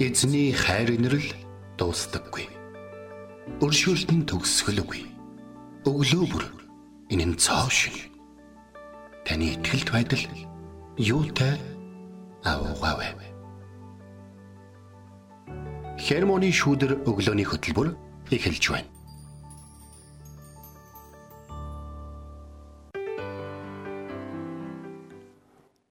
Эзний хайр инрэл дуустдаггүй. Өршөөлт нь төгсгөлгүй. Өглөө бүр энэ нь цоо шиг. Таны ихтгэлт байдал юутай аавгаавэ. Хермоны шүүдэр өглөөний хөтөлбөр эхэлж байна.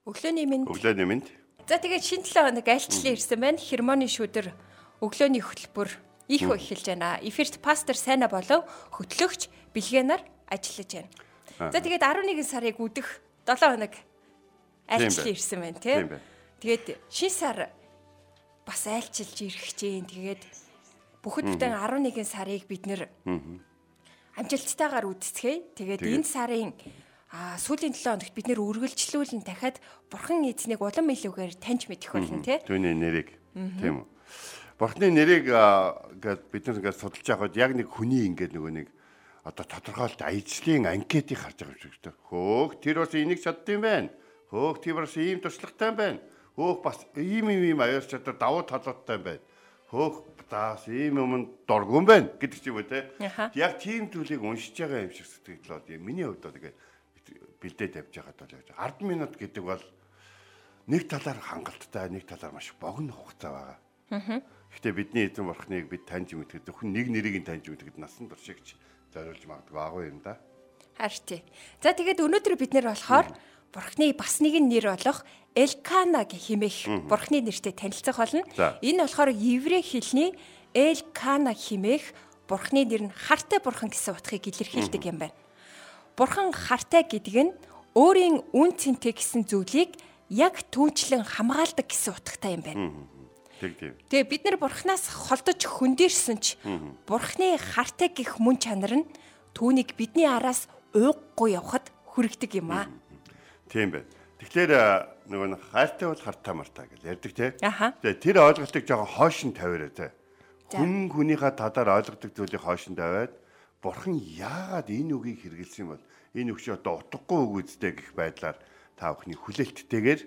Өглөөний минь. Өглөөний минь. За тэгээд шинэ 7 хоног альчлан ирсэн байна. Хермоны шүүдэр өглөөний хөтөлбөр их эхэлж байна. Эфирт пастор Сайна болов хөтлөгч бэлгэнаар ажиллаж байна. За тэгээд 11 сарыг үдэх 7 хоног альчлан ирсэн байна тий. Тэгээд шинэ сар бас айлчилж ирэх чинь тэгээд бүхэд бүтэн 11 сарыг бид нэр амжилттайгаар үдцгээе. Тэгээд энэ сарын а сүүлийн 7 хоногт бид нэр үргэлжлүүлэн дахиад бурхан эзнийг улам илүүгээр таньж мэдэх болно тий. Түүний нэрийг тийм үү. Бурханы нэрийг гээд бид нар ингээд судалж байхад яг нэг хүний ингээд нөгөө нэг одоо тодорхойлт ажлын анкетыг харж байгаа юм шиг дээ. Хөөх тэр бас энийг чаддсан байна. Хөөх тэр бас ийм туршлагатай байна. Хөөх бас ийм ийм ийм аюул чадвар давуу талуудтай байна. Хөөх бас ийм юм дургуун байна гэдэг ч юм уу те. Яг тийм зүйлийг уншиж байгаа юм шиг сэтгэл бол миний хувьд бол ингээд бэлдээд явж байгаад бол 10 минут гэдэг бол нэг талаар хангалттай, нэг талаар маш богино хугацаа байгаа. Гэхдээ бидний эзэн бурхныг бид таньж мэддэг. Зөвхөн нэг нэрийг нь таньж мэддэг насан туршигч зориулж магадгүй агуу юм да. Харин тий. За тэгээд өнөөдөр бид нэр болохоор бурхны бас нэгэн нэр болох Элкана гэх химээх бурхны нэртэй танилцах болно. Энэ болохоор еврей хэлний Элкана химээх бурхны нэр нь хартай бурхан гэсэн утгыг илэрхийлдэг юм байна. Бурхан хартай гэдэг нь өөрийн үн цэнтэй гэсэн зүйлийг яг түүнчлэн хамгаалдаг гэсэн утгатай юм байна. Тэг тийм. Тэгээ бид нар бурхнаас холдож хөндөрсөн ч бурхны хартай гих мөн чанар нь түүнийг бидний араас ууггүй явахад хүрэгдэг юм аа. Тийм байна. Тэгэхээр нөгөө хайртай бол хартай мартаа гэж ярьдаг тий. Тэгээ тэр ойлголтыг жоохон хойш нь тавиараа тий. Хүн хүнийхээ тадаар ойлгодог зүйлийг хойш нь тавиад бурхан яагаад энэ үгийг хэрэгэлсэн бол энэ өгч одоо утгагүй үг үздэй гэх байдлаар та бүхний хүлээлттэйгээр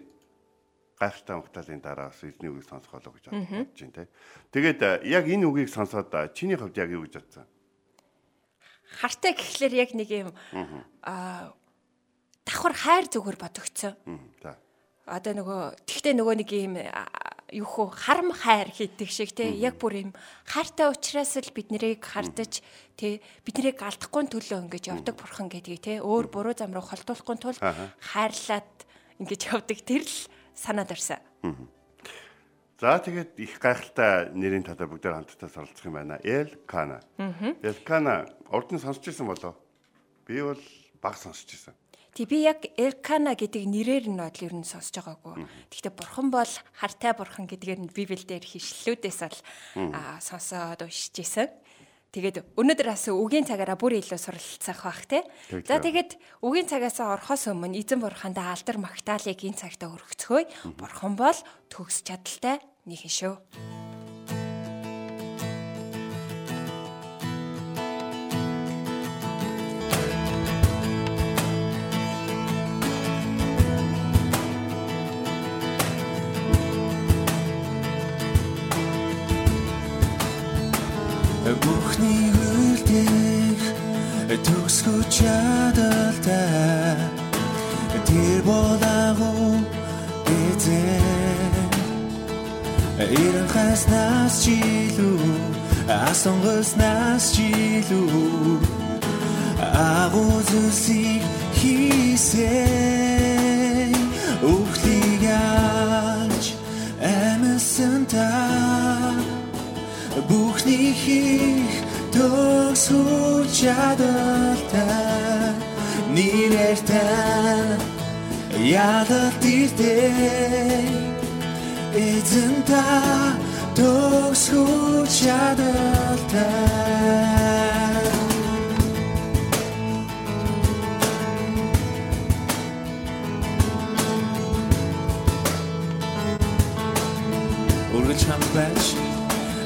гайхалтай мухталын дараагаас эзний үгийг сонсох болоо гэж бодож байна те. Тэгээд яг энэ үгийг сонсоод чиний хувьд яг юу гэж бодсон? Хартай гэхлээр яг нэг юм аа давхар хайр зүгээр бодогцсон. За. Одоо нөгөө тэгтээ нөгөө нэг юм юу хөө харам хайр хийдэг шиг те яг бүр юм хайртай учраас л бид нарыг хардаж те бид нарыг алдахгүй төлөө ингэж явдаг бурхан гэдгийг те өөр буруу зам руу холдуулахгүй тул хайрлаад ингэж явдаг тэр л санаад ирсэн. За тэгээд их гайхалтай нэрийн талаар бүгдээр хамтдаа суралцах юм байна. Эл Кана. Эл Кана урд нь сонсч ирсэн болоо. Би бол баг сонсч ирсэн. Тэг би яг Элкана гэдэг нэрээр нь бол ер нь сонсож байгаагүй. Гэхдээ бурхан бол хартай бурхан гэдгээр нь Библиэлд хишлэлүүдээс бол сонсоод уншиж исэн. Тэгээд өнөөдөр бас үгийн цагаараа бүр илүү суралцах бах те. За тэгээд үгийн цагаас орохоос өмнө эзэн бурхандаа алдар магтаалыг энэ цагтаа өргөцгөөе. Бурхан бол төгс чадaltaй нэгэн шүү. Төгсгөө чадaltaй Тэр болаагу эзэн Ирэн хаснаас чилүү асонгоснаас чилүү. Агуу зүйлсийг хийсэн Өхлийг яаж амсан та бүхний хийх төгсгөл чадaltaй нэрэртэн ядалт ирдэ эзэн та төгсгөл чадaltaй Үргэлж хамт байж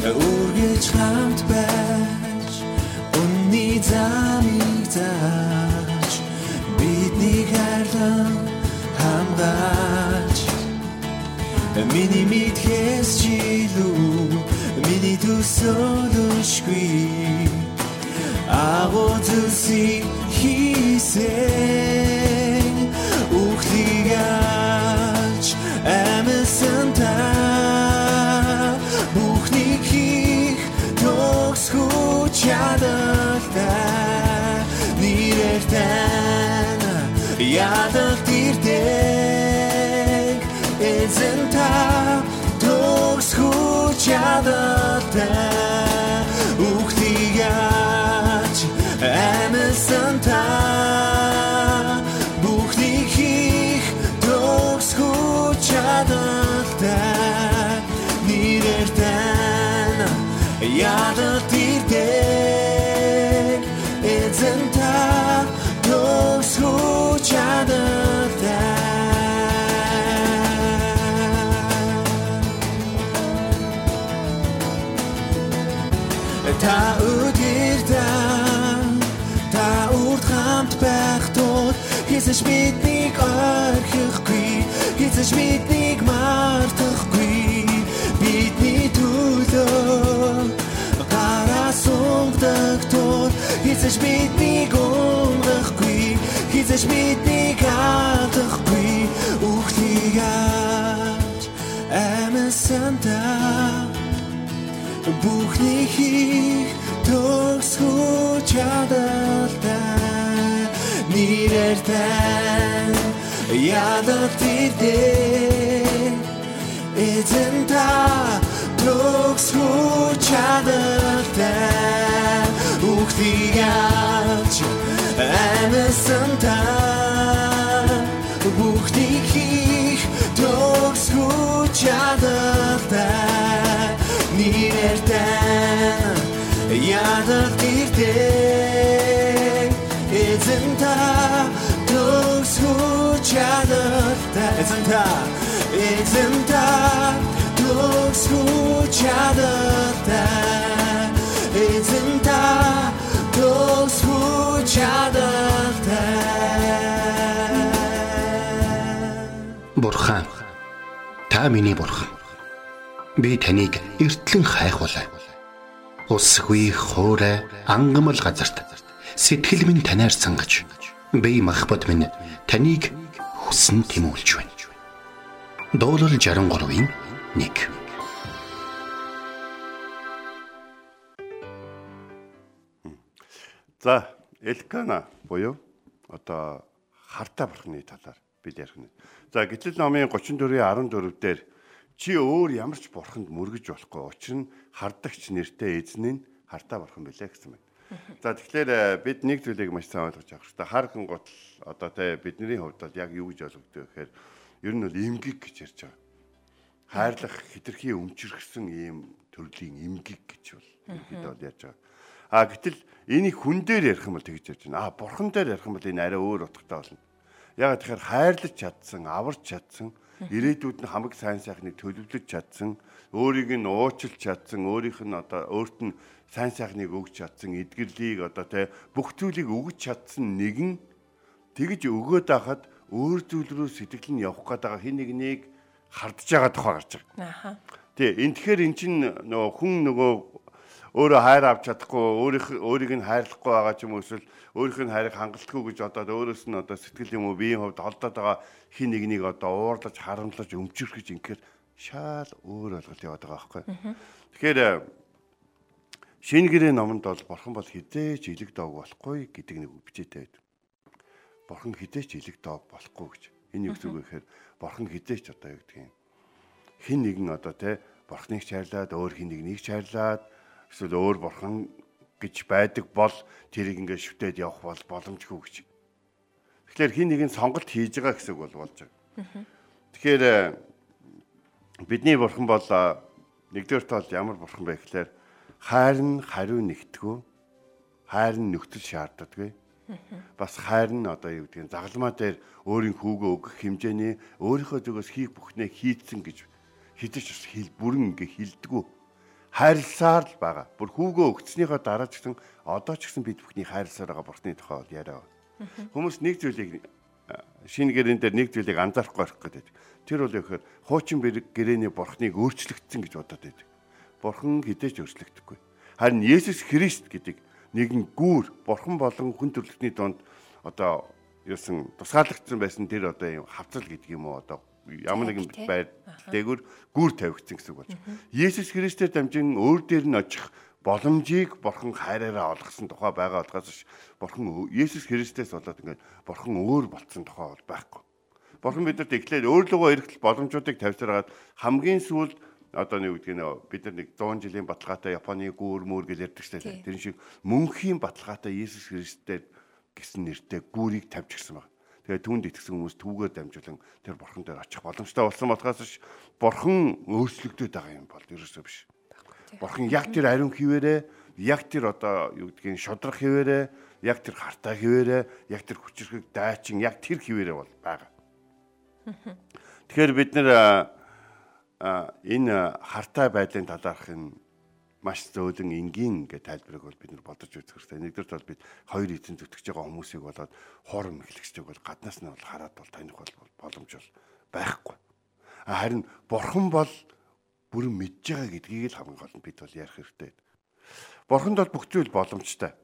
үргэлж хамт байж үнний замыг зааж бидний хайрлан хамгаалж Миний мэдхээс чилүү Миний төсөөлөшгүй Агуу зүсийг хийсэн Үхлийг төгсгүү чадалтай. Үхлийг аж амсан та Бүхнийг хийх төгсгүү чадалтай. Нэрээр тань ядалт ирдэг Эзэн та төгсгүү чадалтай Та өдөртөө та урд хамт байх тул Хизэж биднийг орхихгүй Хизэж биднийг мартахгүй Бидний төлөө гараа сунгдаг тул Хизэж биднийг унгахгүй Хизэж биднийг алдахгүй Үхлийг аж амсантаа Бүхний хийх төгсгөө чадалтай Нэрээр тань ядалт ирдэг Эзэн та төгсгөө чадалтай Үхлийг аж амсан та Бүхний хийх төгсгөө чадалтай Нэрээр тань ядалт ирдэг Эзэн та төгсгөө чадалтай. Эзэн та Эзэн та төгсгөө чадалтай. Эзэн та төгсгөө чадалтай. Бурхан та миний бурхан. Би таныг эртлэн хайхвалаа. Усгүй хоорой ангамл газарт сэтгэл минь танаар сангаж би махбат минь таныг хүсн тимүүлж байна. Дуурал 63-ийн 1 За, Элкана буюу одоо хартаа бурхны талаар бид ярих нь. За, Гитлэл номын 34-ийн 14 дээр чи өөр ямар ч бурханд мөргөж болохгүй. Учир нь хардагч нэртэй эзэн нь хартаа бурхан билээ гэсэн байна. За, тэгэхээр э, бид нэг зүйлийг маш сайн ойлгож авах хэрэгтэй. Хар гэн гутал одоо тэ бидний хувьд бол яг юу гэж ойлгогдөө гэхээр ер нь бол эмгэг гэж ярьж байгаа. Хайрлах хитрхи өмчөргсөн ийм төрлийн эмгэг гэж бол ерөнхийдөө бол ярьж байгаа. А гэтэл энийг хүн дээр ярих юм бол тэгж ярьж байна. А бурхан дээр ярих юм бол энэ арай өөр утгатай болно. Ягаад тэгэхээр хайрлаж чадсан, аварч чадсан, ирээдүйд нь хамаг сайн сайхныг төлөвлөж чадсан, өөрийг нь уучлж чадсан, өөрийнх нь одоо өөрт нь сайн сайхныг өгч чадсан, эдгэрлийг одоо тэ бүх зүйлийг өгч чадсан нэгэн тэгж өгөөд байхад өөр зүйл рүү сэтгэл нь явах гээд байгаа хин нэгнийг хардж байгаа тухай гарч байгаа. Аха. Тий, энэ тэгэхээр эн чинь нөгөө хүн нөгөө өөрөө хайр авч чадахгүй, өөрийнх өөрийг нь хайрлахгүй байгаа ч юм уу эсвэл өөрийнх нь хайрыг хангалтгүй гэж одоо өөрөөс нь одоо сэтгэл юм уу биеийн хувьд холдоод байгаа хин нэгнийг одоо уурлаж, харамлаж, өмчөрөх гэж ингээр шал өөр ойлголт яваад байгаа байхгүй. Тэгэхээр шинэ гэрээ номонд бол бурхан бол хизээч илэг доог болохгүй гэдэг нэг бичээтэй байдаг. Бурхан хизээч илэг доог болохгүй гэж. Энэ юу гэсэн үг вэ гэхээр бурхан хизээч одоо юу гэдэг юм. Хин нэгэн одоо те бурхныг чарлаад өөр хин нэгнийг чарлаад эсвэл өөр бурхан гэж байдаг бол тэрийг ингээд шүтээд явах бол боломжгүй гэж. Тэгэхээр хин нэгэн сонголт хийж байгаа гэсэн үг бол болж байгаа. Тэгэхээр э, бидний бурхан бол э, нэгдүгээр тал ямар бурхан бэ гэхээр хайр нь хариу нэгтгүү хайр нь нөхцөл шаарддаггүй. Бас хайр нь одоо юу гэдгийг загалмаа дээр өөрийн хүүгөө өгөх хэмжээний өөрийнхөө зүгээс хийх бүхнээ хийцэн гэж хідэж бас хэл бүрэн ингээ хилдэггүй хайрласаар л байгаа. Бүр хүүгөө өгцснийхаа дараа ч гэсэн одоо ч гэсэн бид бүхний хайрласаар байгаа бурхны тухай бол яриа. Хүмүүс нэг зүйлийг шинэ гэрэн дээр нэг зүйлийг анзаарахгүй байх гэдэг. Тэр бол ихээр хуучин гэрээний бурхныг өөрчлөгдсөн гэж бодоод байдаг. Бурхан хідээж өөрчлөгдөхгүй. Харин Есүс Христ гэдэг нэгэн гүүр бурхан болон хүн төрлөختний донд одоо юусан тусгаарлагдсан байсан тэр одоо юм хавцал гэдэг юм уу одоо ямар нэгэн байр дээгүр гүүр тавигдсан гэсэн үг болж. Есүс Христээр дамжин өөр дээр нь очих боломжийг бурхан хайраараа олгосон тухай байгаа болохоос бурхан Есүс Христээс болоод ингээд бурхан өөр болцсон тухай бол байхгүй. Бурхан бидэнд эхлээд өөрлөгөө эргэл боломжуудыг тавьсараад хамгийн сүүлд одоо нэг үгдгийг нөө бид нар нэг 100 жилийн баталгаатай Японы гүүр мөр гэж ярьдаг шүү дээ. Тэр шиг мөнхийн баталгаатай Есүс Христээр гэсэн нэртэй гүүрийг тавьчихсан байна. Тэгээ түүнд итгэсэн хүмүүс түүгээр дамжуулан тэр бурхан дээр очих боломжтой болсон болохоос ш бурхан өөрчлөгдөд байгаа юм бол ерөөсөө биш. Бурхан яг тэр ариун хിവэрэ яг тэр одоо юу гэдгийг шодрох хിവэрэ яг тэр хартаа хിവэрэ яг тэр хүчрхэг дайчин яг тэр хിവэрэ бол байгаа. Тэгэхээр бид нэр энэ хартаа байдлын талаарх энэ маш зөөлөн энгийн ингээд тайлбарыг бол бид нар бодож үзэх хэрэгтэй. Нэгдүгээр бол бид хоёр эзэн зүтгэж байгаа хүмүүсийг болоод хоорон мэхлэгчдэг бол гаднаас нь бол хараад бол таних бол боломж бол байхгүй. Харин бурхан бол бүрэн мэдж байгаа гэдгийг л хамгийн гол нь бид бол ярих хэрэгтэй. Бурханд бол бүх зүйл боломжтой.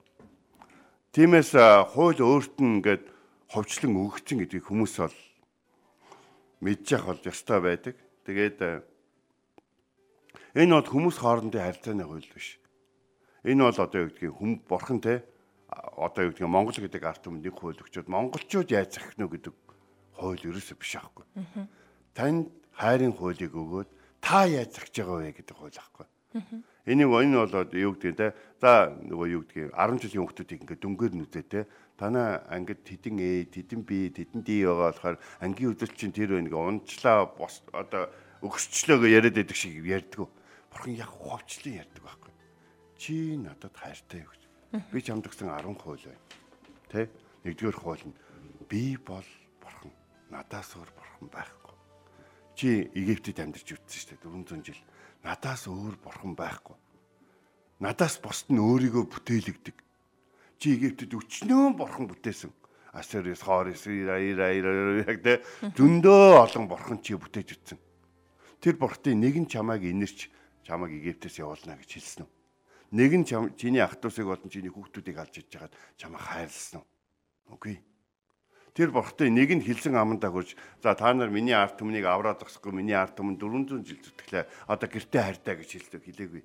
Тиймээс хууль өөрт нь ингээд ховчлон өгөгдсөн гэдгийг хүмүүс бол мэдж явах бол ёстой байдаг. Тэгээд Энэ бол хүмүүс хоорондын харилцааны хууль биш. Энэ бол одоо юу гэдгийг хүм бурхан те одоо юу гэдгийг Монгол гэдэг арт түмэнд нэг хууль өгчөөд монголчууд яаж захих нь гэдэг хууль ерөөсөө биш аахгүй. Танд хайрын хуулийг өгөөд та яаж захиж байгаа вэ гэдэг хууль аахгүй. Энийг энэ болоод юу гэдэг те за нөгөө юу гэдгийг 10 жилийн хүүхдүүдийг ингээд дүнгээр нүзээ те танаа ангид тэдэн ээ тэдэн би тэдэн ди байгаа болохоор ангийн үзэл чинь тэр байна гэ унчлаа бос одоо өгсчлөө гэж яриад байдаг шиг ярьдгүү бурхан яг ховчлон ярьдаг байхгүй. Чи надад хайртай юу гэж. Би чамд өгсөн 10 хууль байна. Тэ? Нэгдүгээр хууль нь би бол бурхан. Надаас өөр бурхан байхгүй. Чи Египтэд амьдарч үтсэн шүү дээ 400 жил. Надаас өөр бурхан байхгүй. Надаас бусд нь өөрийгөө бүтээлэгдэг. Чи Египтэд өчнөө бурхан бүтээсэн. Асерис, Хорис, Ира, Ира, Ира яг тэ зөндөө олон бурхан чи бүтээж үтсэн. Тэр бурхтын нэг нь чамайг инэрч чамайг Египтээс явуулна гэж хэлсэн үү? Нэг нь чиний ах トゥ усыг болон чиний хүүхдүүдийг алж иж хагаад чамайг хайрлсан уу? Үгүй. Тэр бурхтай нэг нь хэлсэн амандаа хурж за та нар миний арт түмнийг авраад зогсохгүй миний арт түмэн 400 жил зүтгэлээ одоо гэртээ хайртай гэж хэлдэг хэлээгүй.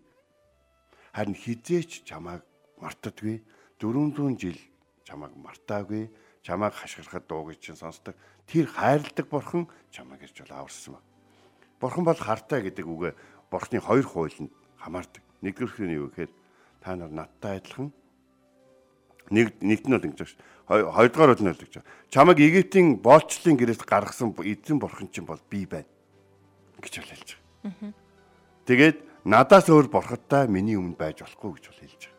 Харин хизээч чамайг мартадгүй 400 жил чамайг мартаагүй чамайг хашгирахад дуугч чинь сонсдог тэр хайрладаг бурхан чамайг ирж бол аварсан ба. Бурхан бол хартай гэдэг үгээ бурхны хоёр хуулинд хамаардаг. Нэгдүгээрх нь юу гэхээр та нар надтай адилхан нэг нэгт нь бол ингэж байна. Хоёрдугаар нь бол гэж байна. Чамайг Египтийн боолчлын гэрээс гаргасан эзэн бурхан чинь бол би байна гэж хэлж байгаа. Тэгээд надаас өөр бурхадтай миний өмнө байж болохгүй гэж бол хэлж байгаа.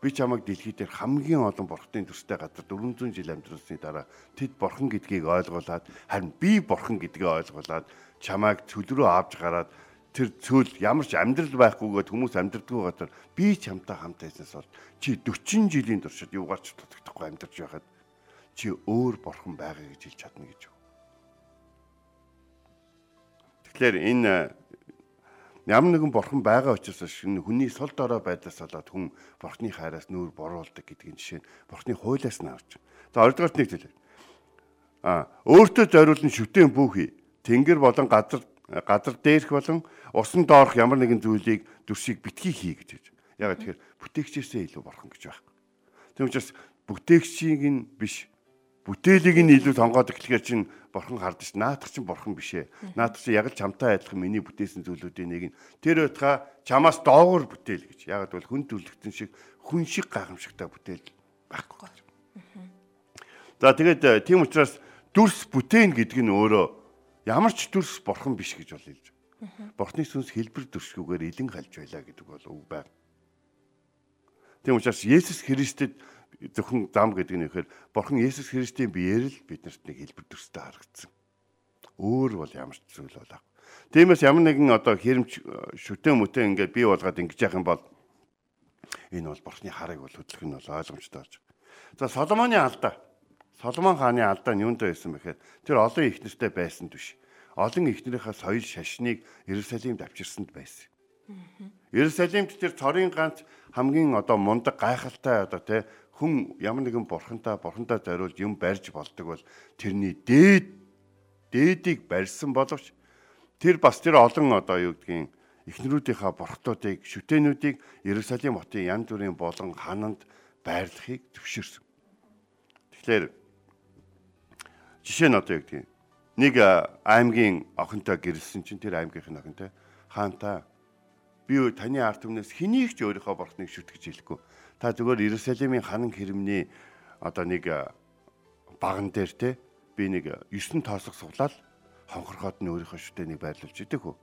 Би чамайг дэлхий дээр хамгийн олон бурхтын төстэй газар 400 жил амьдрсны дараа тэд бурхан гэдгийг ойлгуулад харин би бурхан гэдгийг ойлгуулад чамайг цөл рүү авч гараад тэр цөл ямар ч амьдрал байхгүйгээд хүмүүс амьдрдаггүй газар би чамтай хамт байснаас бол чи 40 жилийн туршид юугаарч тутагдахгүй амьдарч байхад чи өөр борхон байгаа гэж хэлж чадна гэж. Тэгэхээр энэ ямар нэгэн борхон байгаа учраас шинэ хүний сул дорой байдлаас болоод хүн бурхны хайраас нүүр боруулдаг гэдгийн жишээ нь бурхны хуулиас нь авч. За хоёрдугаар нэг зүйл. А өөртөө зориулсан шүтэн бүхий тэнгэр болон газар газар дээрх болон усан доорх ямар нэгэн зүйлийг дүрсийг битгий хий гэж хэлж. Яг тэгэхээр бүтээгчээсээ илүү борхон гэж байна. Тийм учраас бүтээгчийг нь биш бүтээлийг нь илүү сонгоод эхлэхээр чинь борхон хардаж наадах чинь борхон биш ээ. Наадах чинь яг л чамтай адилхан миний бүтээсэн зүйлүүдийн нэг нь тэр байтга чамаас доогуур бүтээл гэж. Яг бол хүн төлөвлөлтөн шиг хүн шиг гайхамшигтай бүтээл байхгүй. За тэгээд тийм учраас дүрс бүтээн гэдэг нь өөрөө ямар ч төрс бурхан биш гэж бол хэлж. Бурхны сүнс хэлбэр төршгүүгээр илэн халж байлаа гэдэг бол үг байна. Тийм учраас Есүс Христэд зөвхөн зам гэдэг нь ихээр бурхан Есүс Христийн биеэр л биднэрт нэг хэлбэр төрстэй харагдсан. Өөр бол ямар ч зүйл болоо. Тиймээс ямар нэгэн одоо хэрэмж шүтэн мүтэн ингээд бий болгоод ингэж яах юм бол энэ бол бурхны харыг бол хөдлөх нь бол ойлгомжтой болж. За Соломоны алдаа. Соломон хааны алдаа нь юундаа байсан бэхээр тэр олон их нэртэй байсан түш. Олон их нэрийнхээ соёл шашныг Иерусалимд авчирсанд байсан. Иерусалимд тэр цорын ганц хамгийн одоо мундаг гайхалтай одоо те хүн ямар нэгэн бурхантай бурхантай зориулж юм барьж болдог бол тэрний дээд дээдийг барьсан боловч тэр бас тэр олон одоо юу гэдгийг эхнэрүүдийнхаа бурхтуудыг шүтэнүүдийг Иерусалим хотын янз бүрийн болон хананд байрлахыг зөвшөөрсөн. Тэгэхээр жишээ нь одоо юу гэдгийг нэг аймгийн охинтой гэрэлсэн чинь тэр аймгийнх нь охинтой хаанта би таны арт түмнээс хэнийг ч өөрийнхөө бурхныг шүтгэж хэлэхгүй. Та зүгээр Иерусалимийн ханан хэрэмний одоо нэг баган дээр те би нэг 9 тоосох суглаад хонхорхоод нь өөрийнхөө шүтэнийг байрлуулж идэг хөө.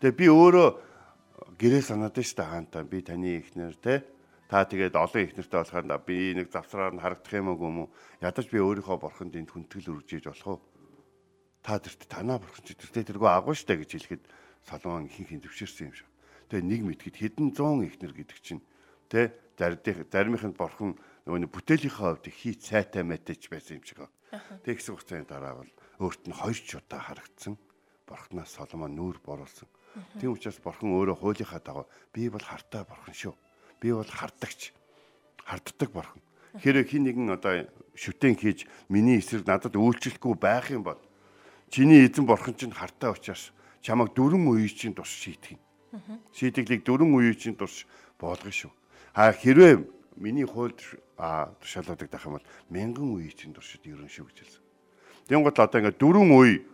Тэгээ би өөрөө гэрээ санаад штэ хаантаа би таны ихнэр те та тэгээд олон ихнэртэй болохоор би нэг завсраар нь харагдах юм уу юм уу ядаж би өөрийнхөө бурханд энд хүндэтгэл үржиж болох уу та тэрт танаа бурхан ч тэртээ тэргүй агуу штэ гэж хэлэхэд Соломон ихэнх зөвшөөрсөн юм шиг Тэгээ нэг мэдгэд хэдэн зуун ихнэр гэдэг чинь тэ заримынханд борхон нөгөө бүтээлийнхээ хувьд хий цайтай мэтэж байсан юм шиг. Тэг хэсэг хугацааны дараа бол өөрт нь хоёр ч удаа харагдсан. Борхноос Соломон нүүр боруулсан. Тийм учраас борхон өөрөө хуулийнхаа дагуу би бол хартай борхон шүү. Би бол хардагч. Харддаг борхон. Хэрэг хин нэгэн одоо шүтэн хийж миний эсрэг надад үйлчлэхгүй байх юм бол чиний эзэн борхон чинь хартай учраас чамайг дөрөн үе чинь тус шийтгэн. Шийтгэлийг дөрвөн үеийн чинь турш болгоно шүү. А хэрвээ миний хуульд тушаалдаг дах юм бол мянган үеийн чинь туршид ерөн шүү гэж хэлсэн. Тэнгууд одоо ингээд дөрвөн үе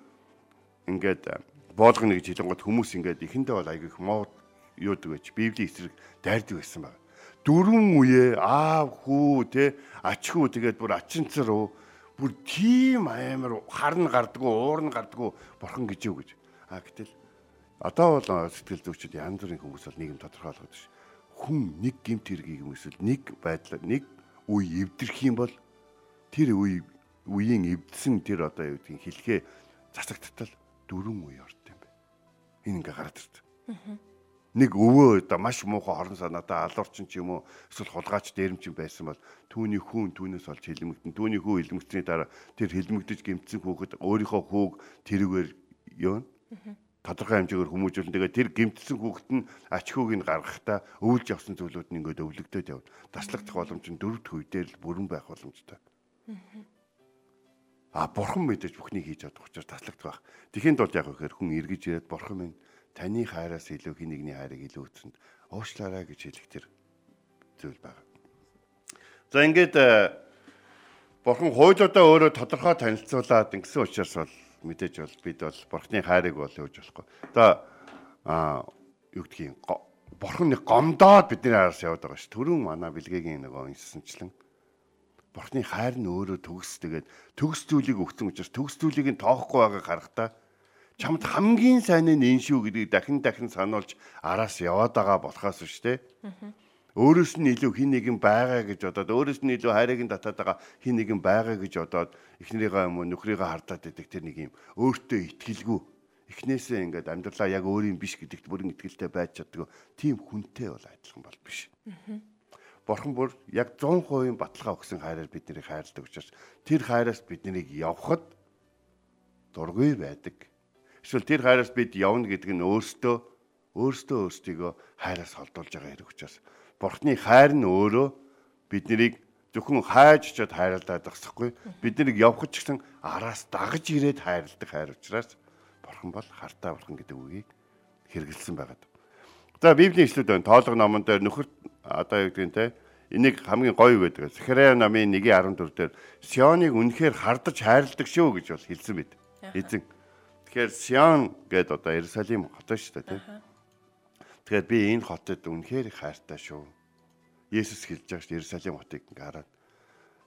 ингээд болгоно гэж хэлэнгууд хүмүүс ингээд ихэндээ бол айгүйх моо юудаг байж библийн эсрэг дайрдаг байсан байна. Дөрвөн үе аав хүү те ач хүү тэгээд бүр ачинцар уу бүр тийм амар харн гардггүй уурн гардггүй бурхан гэж юу гэж. А гэтэл Одоо бол сэтгэл зүйчид янз бүрийн хүмүүс бол нийгэм тодорхойлгоод ш. Хүн нэг гимт хэргийг юм эсвэл нэг байдлаар нэг үе эвдэрх юм бол тэр үе үеийн эвдсэн тэр одоо юу гэдгийг хэлхээ засагдтал дөрвөн үе орд юм бэ. Энэ ингээ гараад ирд. Нэг өвөө одоо маш муухай хорон санаатай алуурчин ч юм уу эсвэл хулгаач дээрэмчин байсан бол түүний хүн түүнээс олж хэлмэгдэн түүний хүү хэлмэгдсэний дараа тэр хэлмэгдэж гимтсэн хүүхэд өөрийнхөө хүүг тэрүүгээр юу тодорхой хэмжээгээр хүмүүжүүлэн тэгээд тэр гимтсэн хүүхэд нь ач хөөг нь гаргахтаа өвлж явсан зүйлүүд нь ингээд өвлөгдөд явна. Таслагдах боломж нь дөрөв дэх үедээ л бүрэн байх боломжтой. А бурхан мэдээж бүхнийг хийж чадах учраас таслагдах байх. Тэхийн тулд яг гэхээр хүн эргэж ирээд бурхан минь таны хайраас илүү хин нэгний хайрыг илүү өцөнд уушлаарай гэж хэлэх тэр зүйл байна. За ингээд бурхан хуулиудаа өөрөө тодорхой танилцуулаад ингэсэн учраас бол мэдээж бол бид бол бурхны хайрыг бол өгж болохгүй. Одоо а юу гэдгийг бурхан нэг гомдоод бидний араас яваад байгаа ш. Төрөн мана бэлгээгийн нөгөө инсэнчлэн бурхны хайр нь өөрөө төгс тэгээд төгс зүйлийг өгсөн учраас төгс зүйлийг нь тоохгүй байгааг харахтаа чамд хамгийн сайн нь энэ шүү гэдгийг дахин дахин сануулж араас яваад байгаа болохоос шүү дээ. Өөрөөс нь илүү хин нэгэн байгаа гэж бодоод өөрөөс нь илүү хайрыг нь татаад байгаа хин нэгэн байгаа гэж бодоод эхнэрийнхээ юм уу нөхрийгөө хардаад идэг тэр нэг юм өөртөө итгэлгүй эхнээсээ ингээд амьдралаа яг өөрийн биш гэдэгт бүрэн итгэлтэй байж чаддаг тийм хүнтэй бол адилхан бол биш. Бурхан бүр яг 100% баталгаа өгсөн хайраар биднийг хайрладаг учраас тэр хайраас биднийг явхад дургүй байдаг. Эсвэл тэр хайраас бид явна гэдэг нь өөртөө өөртөө өөртөө хайраас холдуулж байгаа хэрэг учраас Бурхны хайр нь өөрөө биднийг зөвхөн хайж чад хайрлаад багсахгүй биднийг явхад ч гэсэн араас дагаж ирээд хайрладаг хайр учраас Бурхан бол хартаа бурхан гэдэг үгийг хэрэгэлсэн байгаад. За Библийн ишлүүд байна. Тоолго номон дээр нөхөр одоо юу гэдгийг те энийг хамгийн гоё байдаг. Захария намын 1:14 дээр Сионыг үнэхээр хардаж хайрладаг шүү гэж бол хэлсэн мэт. Эзэн. Тэгэхээр Сион гэдэг одоо Иерусалим хот шүү дээ тийм. Тэгэхээр би энэ хотод үнэхээр хайртай шүү. Есүс хэлж байгаа шүү Иерусалим хотыг ингээ хараад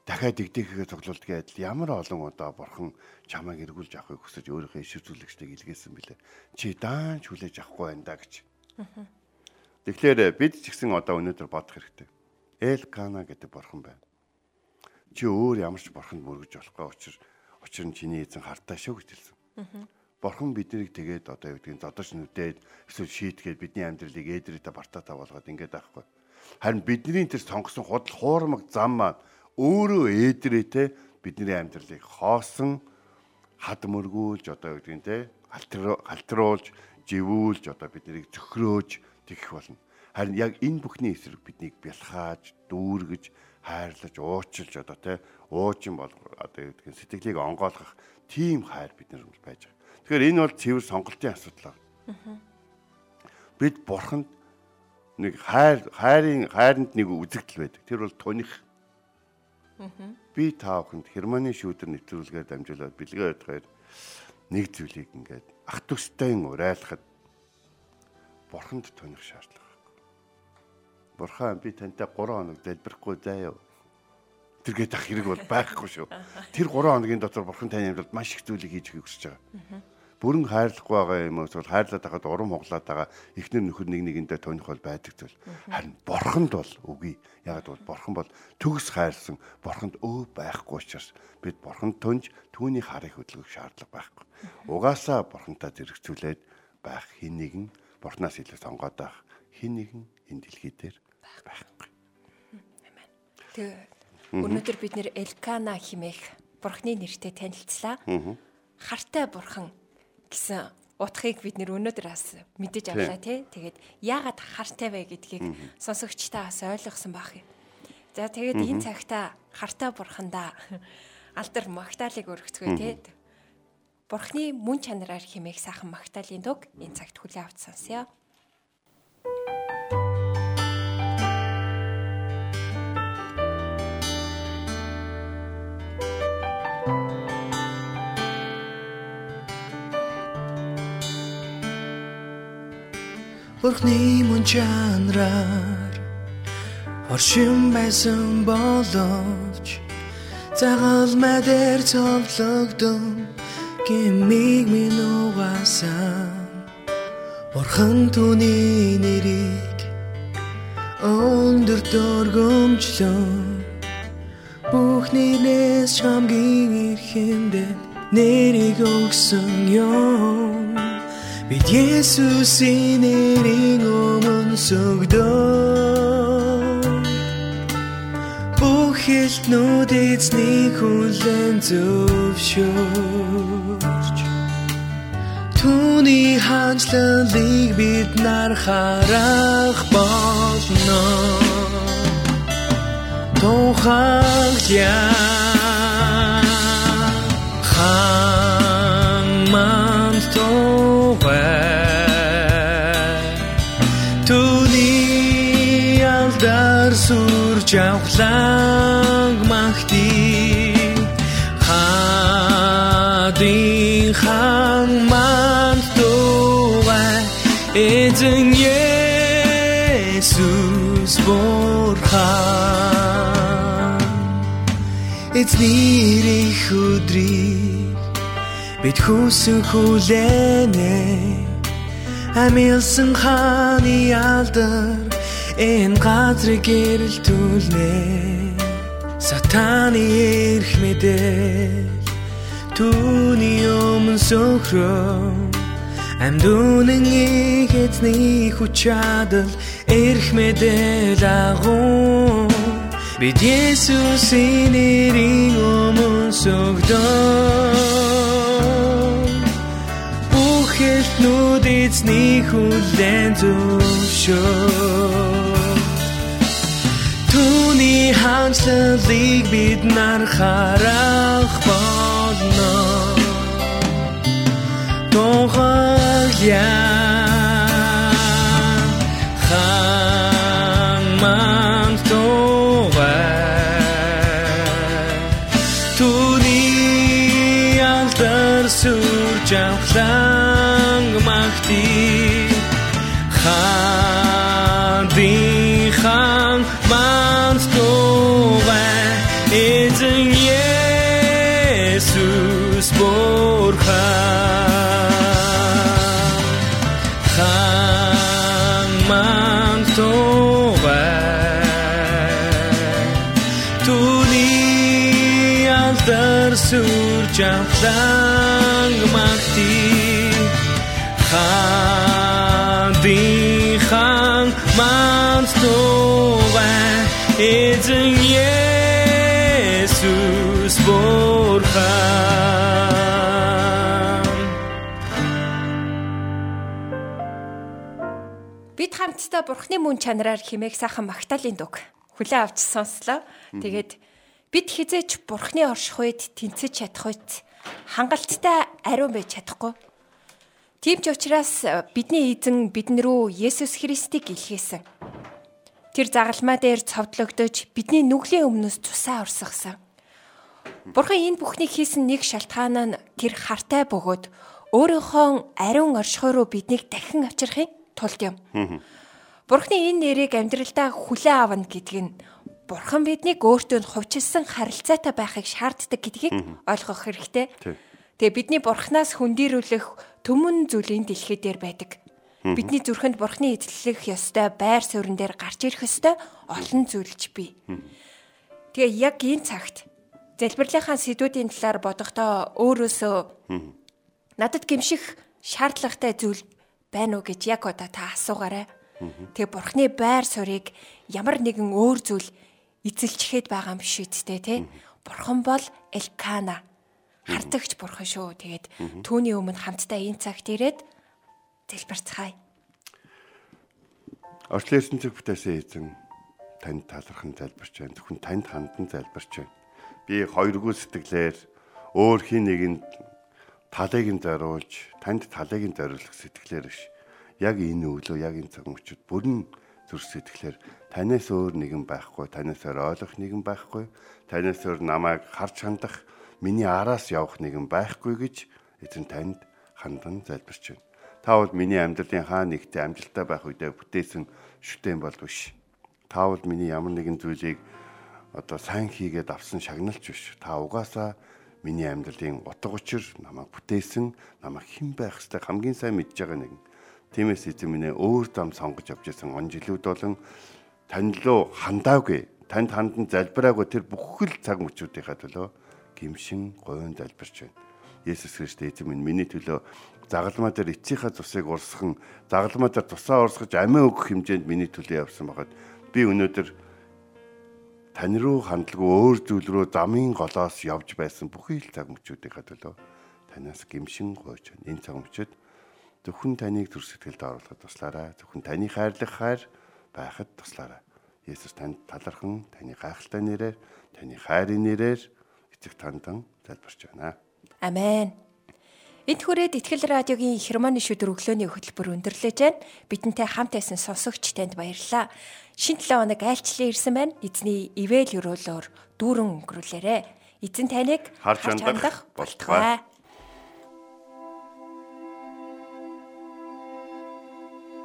дахиад дэгдэхээ цуглуулдгийн адил ямар олон удаа бурхан чамайг эргүүлж авахыг хүсэж өөрийнхөө ишвэрлэгчтэйг илгээсэн бэлээ. Чи даанч хүлээж авахгүй байна да гэж. Тэгэхээр бид ч гэсэн одоо өнөөдөр бодох хэрэгтэй. Эл Кана гэдэг бурхан байна. Чи өөр ямар ч бурханд мөргөж болохгүй учир учир нь чиний эзэн хартаа шүү гэж хэлсэн. Бурхан биднийг тэгээд одоо юу гэдгийг зодож нүдээд эсвэл шийтгээд бидний амьдралыг ээдрээтэй бартаатай болгоод ингээд байхгүй. Харин бидний тэр сонгосон худал хуурмаг зам маань өөрөө ээдрээтэй бидний амьдралыг хоосон хад мөргүүлж одоо гэдэг нь те алтруулж живүүлж одоо биднийг зөхрөөж тэгэх болно. Харин яг энэ бүхний эсрэг биднийг бэлхааж, дүүргэж, хайрлаж, уучлж одоо те уучин бол одоо гэдэг нь сэтгэлийг онгойлгох тийм хайр бид нар байж. Тэгэхээр энэ бол цэвэр сонголтын асуудал байна. Бид бурханд нэг хайр хайрын хайранд нэг үзэгдэл байдаг. Тэр бол туних. Би та бүхэнд Германы шүүдэр нэвтрүүлгээр дамжуулаад бэлгээ өгөхөөр нэг зүйлийг ингээд ах төстэй урайлахад бурханд туних шаардлага. Бурхан би тантай 3 хоног залбирахгүй заяа. Тэргээд ах хэрэг бол байхгүй шүү. Тэр 3 хоногийн дотор бурхан таны амьдралд маш их зүйлийг хийж хүсэж байгаа бүрэн хайрлахгүй байгаа юм уу эсвэл хайрлаад байхад урам хуглаад байгаа эхнэр нөхөр нэг нэгэндээ тойнох бол байдаг зүйл. Харин бурханд бол үгүй. Яг бол бурхан бол төгс хайрлсан бурханд өө байхгүй учраас бид бурханд тунж түүний харыг хөдөлгөх шаардлага байхгүй. Угаасаа бурхантай зэрэгцүүлээд байх хин нэгэн бурхнаас илүү сонгоод байх хин нэгэн энэ дэлхий дээр байхгүй. Тэгээ өнөөдөр бид нэр Элкана химээх бурхны нэртэй танилцлаа. Хартай бурхан гэсэн утгыг бид нэр өнөөдөр бас мэдэж авлаа тий. Тэгээд яагаад хартай вэ гэдгийг сонсогчтой бас ойлгосон байх юм. За тэгээд энэ цагта хартай бурхандаа алдар магтаалыг өргөцгөө тий. Бурхны мөн чанараар химээх сайхан магтаалын дуг энэ цагт хүлээ авч сонсъё. Бурхны мөн чанараар оршин байсан боловч цагаал мэдэр цовлогдсон гэмиг минь угаасан Бурхан түүний нэрийг өндөр дөргөмжлөн Бүхнээс чамгийн эрхэндээ нэрийг өгсөн юм Бид Есүсийн нэрийн өмнө сүгдөө. Бүхэлтнүүд эзний хүлэн зөвшөөрч. Түүний хаанчлалыг бид нар харах болно. Тухайля Хан манд Түүний алдар сүрж авланг махти. Хадин хан манд тугай эзэн Есүс бурхан эзний өдрийг бид хүсэн хүлэнэ амилсан хааны алдар энэ газрыг гэрэлтүүлнэ сатаны эрх мэдээ түүний өмнө сөхрөө амдунын эзний хүч чадал эрх мэдэл агуу бид Есүсийн нэрийн өмнө сөгдөө Бүхэлтнүүд эзний хүлэн зөвшөөр Түүний хаанчлалыг бид нар харах болно. Тухайля sang machti khan di khan man stova eden jesus borcha бид хамтдаа бурхны мөн чанараар химээх сайхан магтаалын дуг хүлээ авч сонслоо. Тэгээд бид хизээч бурхны орших үед тэнцэж чадах үед хангалттай ариун байж чадахгүй. Тийм ч учраас бидний эзэн бидэн рүү Есүс Христийг илгээсэн. Тэр загалмаа дээр цовдлогдож бидний нүглийн өмнөөс цусаа урсгасан. Бурхан энэ бүхнийг хийсэн нэг шалтгаан нь тэр хартай бөгөөд өөрийнхөө ариун оршихуй руу биднийг дахин авчрахын тулд юм. Бурхны энэ нэрийг амьдралдаа хүлээн авна гэдг нь Бурхан биднийг өөртөө хувьчилсан харилцаатай байхыг шаарддаг гэдгийг ойлгох хэрэгтэй. Тэгээ бидний Бурханаас хүндирүүлэх төмөн зүйлийн дэлхий дээр байдаг. Бидний зүрхэнд Бурхны эзлэх ёстой байр суурин дээр гарч ирэх ёстой олон зүйлч бий. Тэгээ яг энэ цагт залбирлынхаа сэдвүүдийн талаар бодохдоо өөрөөсөө надад гимших шаардлагатай зүйл байна уу гэж яг одоо та асуугаарай. Тэгээ бурхны байр суурийг ямар нэгэн өөр зүйл эзэлчихэд байгаа юм биш үсттэй тий. Бурхан бол Элкана. Хардагч бурхан шүү. Тэгээд түүний өмнө хамтдаа энэ цагт ирээд залбирцгаая. Орчлын ертөнцөд бүтээсэн эзэн танд талархан залбирч байна. Зөвхөн танд хандан залбирч байна. Би хоёргүй сэтгэлээр өөр хин нэгэнд талыг нь зориулж танд талыг нь зориулах сэтгэлээр биш. Яг энэ өглөө яг энэ цаг мөчид бүрэн зүрх сэтгэлээр танаас өөр нэгэн байхгүй, танаас өөр ойлгох нэгэн байхгүй, танаас өөр намайг харж хандах, миний араас явах нэгэн байхгүй гэж эзэн танд хандан залбирч байна. Та бол миний амьдралын хаа нэгтээ амжилттай байх үедээ бүтээсэн шүтэн бол биш. Та бол миний ямар нэгэн зүйлийг одоо сайн хийгээд авсан шагналч биш. Та угаасаа миний амьдралын утга учир намайг бүтээсэн намайг хэн байх ёстой хамгийн сайн мэдж байгаа нэг. Тиймээс эзэн минь өөр зам сонгож авч ирсэн он жилүүд болон тань руу хандаагүй танд хандан залбираагүй тэр бүхэл цаг мөчүүдийнхаа төлөө гимшин говийн залбирч байна. Есүс Христ эзэн минь миний төлөө загалмаа дээр эцсийнхаа цусыг урсган загалмаа дээр тусаа урсгаж амиа өгөх хэмжээнд миний төлөө явсан багад би өнөөдөр тань руу хандлаггүй өөр зүйл рүү замын голоос явж байсан бүхий л цаг мөчүүдийнхаа төлөө танаас гимшин гойж байна. Энэ цаг мөчөд зөвхөн таныг төр сэтгэлд оруулахад туслаарай. Зөвхөн таны хайрлах хайр байхад туслаарай. Есүс танд талархан таны гайхалтай нэрээр, таны хайрын нэрээр эцэг тандан залбирч байна. Амен. Энд хүрээд Итгэл радиогийн Хермоны шүдэр өглөөний хөтөлбөр өндөрлөж байна. Бидэнтэй хамт байсан сонсогч танд баярлалаа. Шинэ 7 хоног айлчлан ирсэн байна. Эзний ивэл өрөөлөөр дүүрэн өнгөрүүлээрэ. Эзэн таныг Харж хандах болтугай.